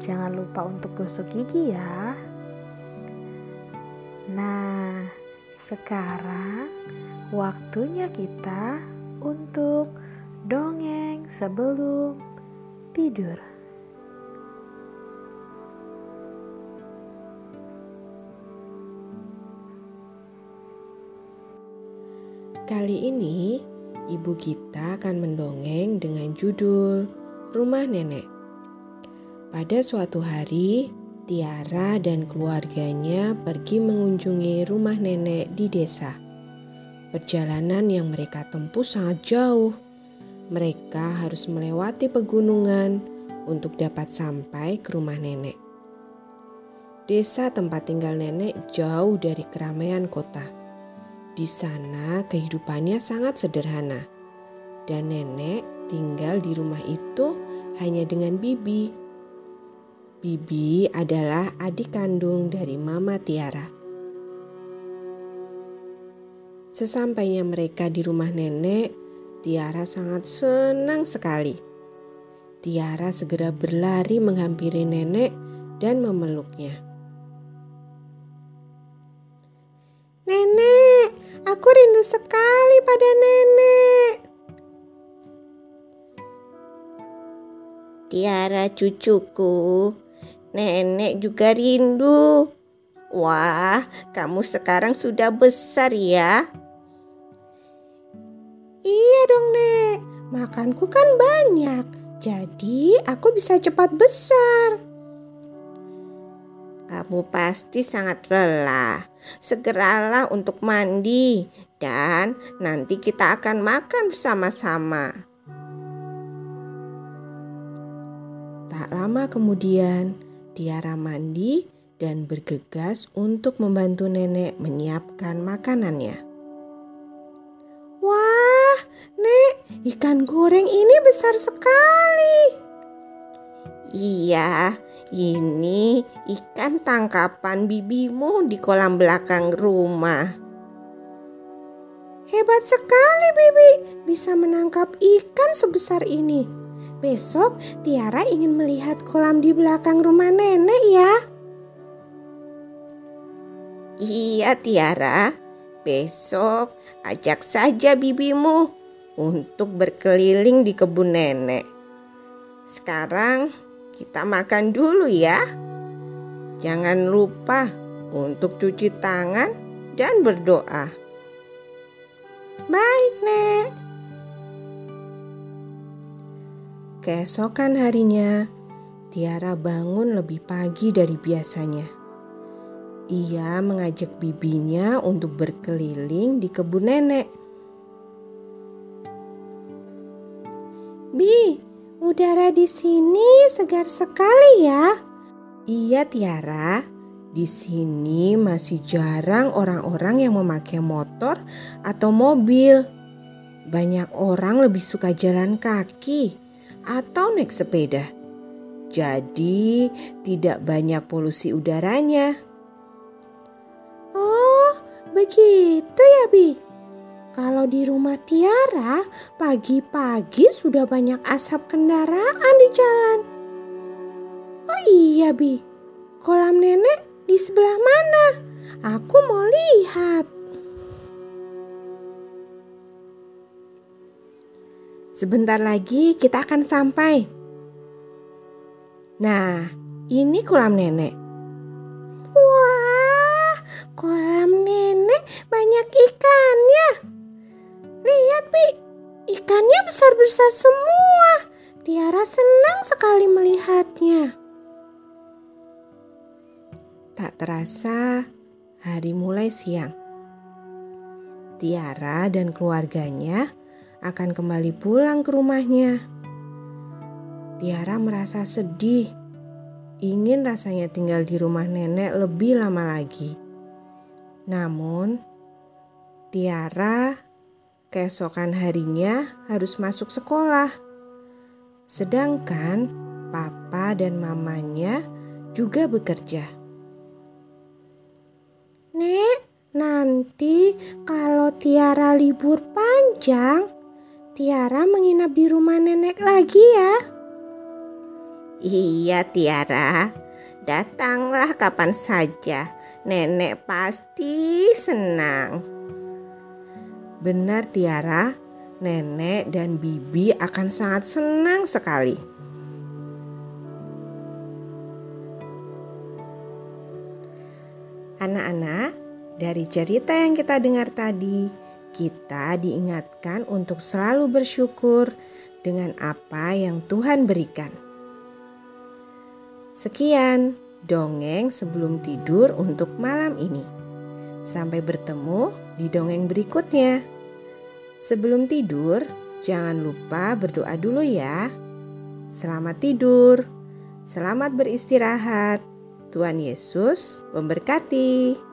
jangan lupa untuk gosok gigi ya. Nah, sekarang waktunya kita untuk dongeng sebelum tidur. Kali ini, ibu kita akan mendongeng dengan judul rumah nenek. Pada suatu hari, Tiara dan keluarganya pergi mengunjungi rumah nenek di desa. Perjalanan yang mereka tempuh sangat jauh. Mereka harus melewati pegunungan untuk dapat sampai ke rumah nenek. Desa tempat tinggal nenek jauh dari keramaian kota. Di sana kehidupannya sangat sederhana, dan nenek tinggal di rumah itu hanya dengan Bibi. Bibi adalah adik kandung dari Mama Tiara. Sesampainya mereka di rumah nenek, Tiara sangat senang sekali. Tiara segera berlari menghampiri nenek dan memeluknya. Nenek, aku rindu sekali pada nenek. Tiara cucuku, nenek juga rindu. Wah, kamu sekarang sudah besar ya. Iya dong, Nek. Makanku kan banyak, jadi aku bisa cepat besar. Kamu pasti sangat lelah. Segeralah untuk mandi, dan nanti kita akan makan bersama-sama. Tak lama kemudian, Tiara mandi dan bergegas untuk membantu nenek menyiapkan makanannya. Wah, Nek, ikan goreng ini besar sekali. Iya, ini ikan tangkapan bibimu di kolam belakang rumah. Hebat sekali, Bibi, bisa menangkap ikan sebesar ini. Besok Tiara ingin melihat kolam di belakang rumah nenek ya. Iya Tiara, besok ajak saja bibimu untuk berkeliling di kebun nenek. Sekarang kita makan dulu ya. Jangan lupa untuk cuci tangan dan berdoa. Baik, Nek. Keesokan harinya, Tiara bangun lebih pagi dari biasanya. Ia mengajak bibinya untuk berkeliling di kebun nenek. Bi, udara di sini segar sekali ya. Iya Tiara, di sini masih jarang orang-orang yang memakai motor atau mobil. Banyak orang lebih suka jalan kaki atau naik sepeda. Jadi tidak banyak polusi udaranya. Oh, begitu ya Bi. Kalau di rumah Tiara, pagi-pagi sudah banyak asap kendaraan di jalan. Oh iya Bi, kolam nenek di sebelah mana? Aku mau lihat. Sebentar lagi kita akan sampai. Nah, ini kolam nenek. Wah, kolam nenek banyak ikannya. Lihat, Bi. Ikannya besar-besar semua. Tiara senang sekali melihatnya. Tak terasa, hari mulai siang. Tiara dan keluarganya akan kembali pulang ke rumahnya. Tiara merasa sedih ingin rasanya tinggal di rumah nenek lebih lama lagi. Namun, Tiara keesokan harinya harus masuk sekolah. Sedangkan papa dan mamanya juga bekerja. Nek, nanti kalau Tiara libur panjang, Tiara menginap di rumah nenek lagi ya. Iya Tiara, datanglah kapan saja. Nenek pasti senang. Benar Tiara, nenek dan bibi akan sangat senang sekali. Anak-anak, dari cerita yang kita dengar tadi, kita diingatkan untuk selalu bersyukur dengan apa yang Tuhan berikan. Sekian dongeng sebelum tidur untuk malam ini. Sampai bertemu di dongeng berikutnya. Sebelum tidur, jangan lupa berdoa dulu ya. Selamat tidur, selamat beristirahat. Tuhan Yesus memberkati.